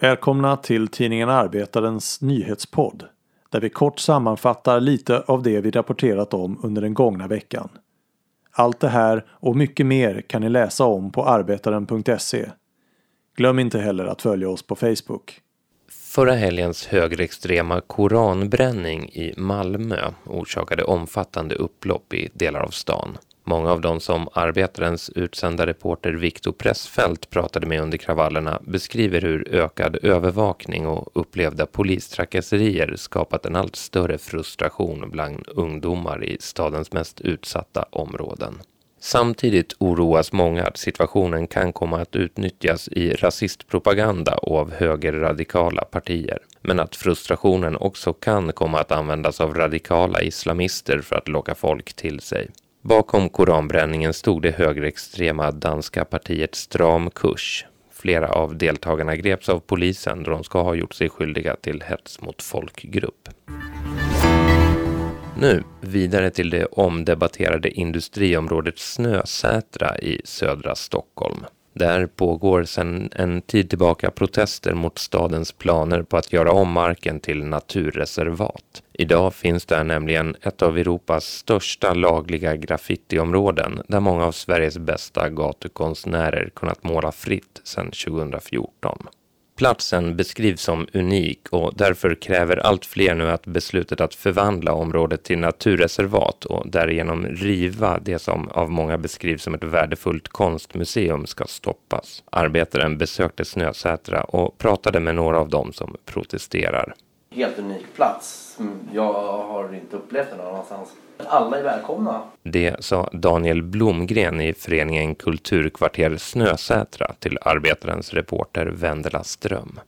Välkomna till tidningen Arbetarens nyhetspodd där vi kort sammanfattar lite av det vi rapporterat om under den gångna veckan. Allt det här och mycket mer kan ni läsa om på arbetaren.se. Glöm inte heller att följa oss på Facebook. Förra helgens högerextrema koranbränning i Malmö orsakade omfattande upplopp i delar av stan. Många av de som Arbetarens utsända reporter Viktor Pressfeldt pratade med under kravallerna beskriver hur ökad övervakning och upplevda polistrakasserier skapat en allt större frustration bland ungdomar i stadens mest utsatta områden. Samtidigt oroas många att situationen kan komma att utnyttjas i rasistpropaganda och av högerradikala partier. Men att frustrationen också kan komma att användas av radikala islamister för att locka folk till sig. Bakom koranbränningen stod det högerextrema danska partiet Stram kurs. Flera av deltagarna greps av polisen då de ska ha gjort sig skyldiga till hets mot folkgrupp. Nu vidare till det omdebatterade industriområdet Snösätra i södra Stockholm. Där pågår sedan en tid tillbaka protester mot stadens planer på att göra om marken till naturreservat. Idag finns där nämligen ett av Europas största lagliga graffitiområden där många av Sveriges bästa gatukonstnärer kunnat måla fritt sedan 2014. Platsen beskrivs som unik och därför kräver allt fler nu att beslutet att förvandla området till naturreservat och därigenom riva det som av många beskrivs som ett värdefullt konstmuseum ska stoppas. Arbetaren besökte Snösätra och pratade med några av dem som protesterar. Helt unik plats. Jag har inte upplevt den någon annanstans. Alla är välkomna. Det sa Daniel Blomgren i föreningen Kulturkvarter Snösätra till Arbetarens reporter Vendela Ström.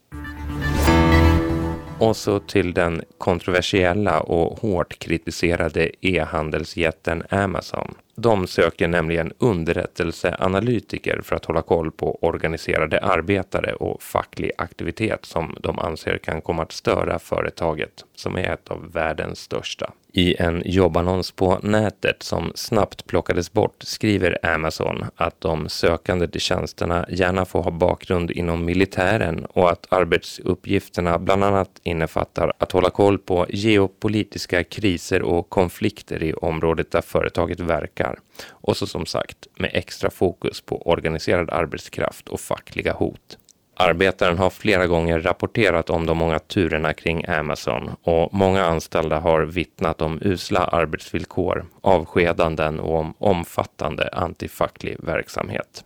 Och så till den kontroversiella och hårt kritiserade e-handelsjätten Amazon. De söker nämligen underrättelseanalytiker för att hålla koll på organiserade arbetare och facklig aktivitet som de anser kan komma att störa företaget, som är ett av världens största. I en jobbannons på nätet som snabbt plockades bort skriver Amazon att de sökande till tjänsterna gärna får ha bakgrund inom militären och att arbetsuppgifterna bland annat innefattar att hålla koll på geopolitiska kriser och konflikter i området där företaget verkar. Och så som sagt med extra fokus på organiserad arbetskraft och fackliga hot. Arbetaren har flera gånger rapporterat om de många turerna kring Amazon och många anställda har vittnat om usla arbetsvillkor, avskedanden och om omfattande antifacklig verksamhet.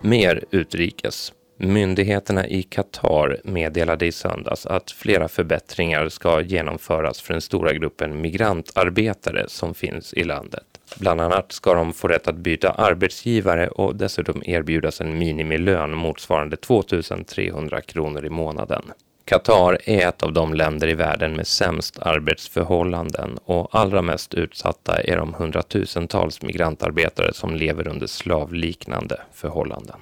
Mer utrikes. Myndigheterna i Qatar meddelade i söndags att flera förbättringar ska genomföras för den stora gruppen migrantarbetare som finns i landet. Bland annat ska de få rätt att byta arbetsgivare och dessutom erbjudas en minimilön motsvarande 2300 kronor i månaden. Qatar är ett av de länder i världen med sämst arbetsförhållanden och allra mest utsatta är de hundratusentals migrantarbetare som lever under slavliknande förhållanden.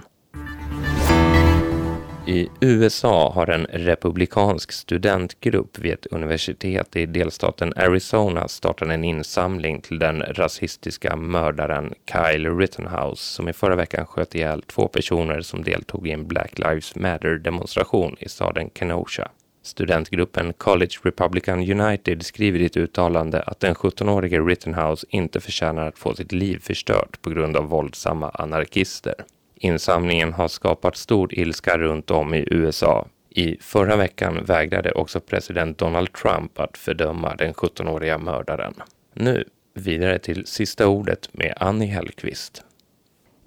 I USA har en republikansk studentgrupp vid ett universitet i delstaten Arizona startat en insamling till den rasistiska mördaren Kyle Rittenhouse som i förra veckan sköt ihjäl två personer som deltog i en Black Lives Matter-demonstration i staden Kenosha. Studentgruppen College Republican United skriver i ett uttalande att den 17-årige Rittenhouse inte förtjänar att få sitt liv förstört på grund av våldsamma anarkister. Insamlingen har skapat stor ilska runt om i USA. I förra veckan vägrade också president Donald Trump att fördöma den 17-åriga mördaren. Nu vidare till sista ordet med Annie Hellqvist.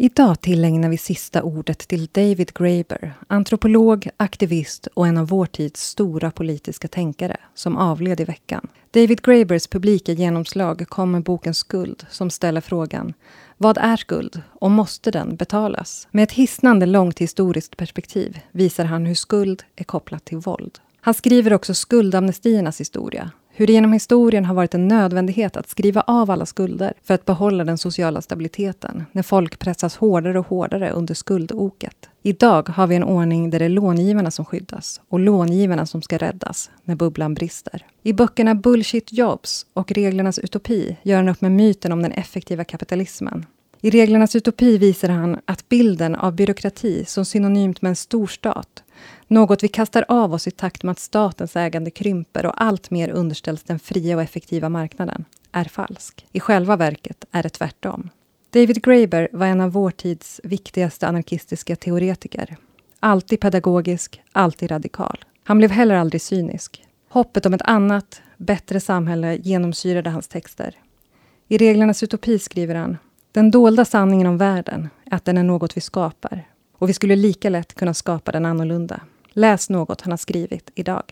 Idag tillägnar vi sista ordet till David Graeber, antropolog, aktivist och en av vår tids stora politiska tänkare, som avled i veckan. David Graebers publika genomslag kom med boken Skuld, som ställer frågan vad är skuld och måste den betalas? Med ett hisnande långt historiskt perspektiv visar han hur skuld är kopplat till våld. Han skriver också skuldamnestiernas historia. Hur det genom historien har varit en nödvändighet att skriva av alla skulder för att behålla den sociala stabiliteten när folk pressas hårdare och hårdare under skuldoket. Idag har vi en ordning där det är långivarna som skyddas och långivarna som ska räddas när bubblan brister. I böckerna Bullshit Jobs och Reglernas utopi gör han upp med myten om den effektiva kapitalismen. I Reglernas utopi visar han att bilden av byråkrati som synonymt med en storstat, något vi kastar av oss i takt med att statens ägande krymper och allt mer underställs den fria och effektiva marknaden, är falsk. I själva verket är det tvärtom. David Graeber var en av vår tids viktigaste anarkistiska teoretiker. Alltid pedagogisk, alltid radikal. Han blev heller aldrig cynisk. Hoppet om ett annat, bättre samhälle genomsyrade hans texter. I Reglernas utopi skriver han den dolda sanningen om världen är att den är något vi skapar och vi skulle lika lätt kunna skapa den annorlunda. Läs något han har skrivit idag.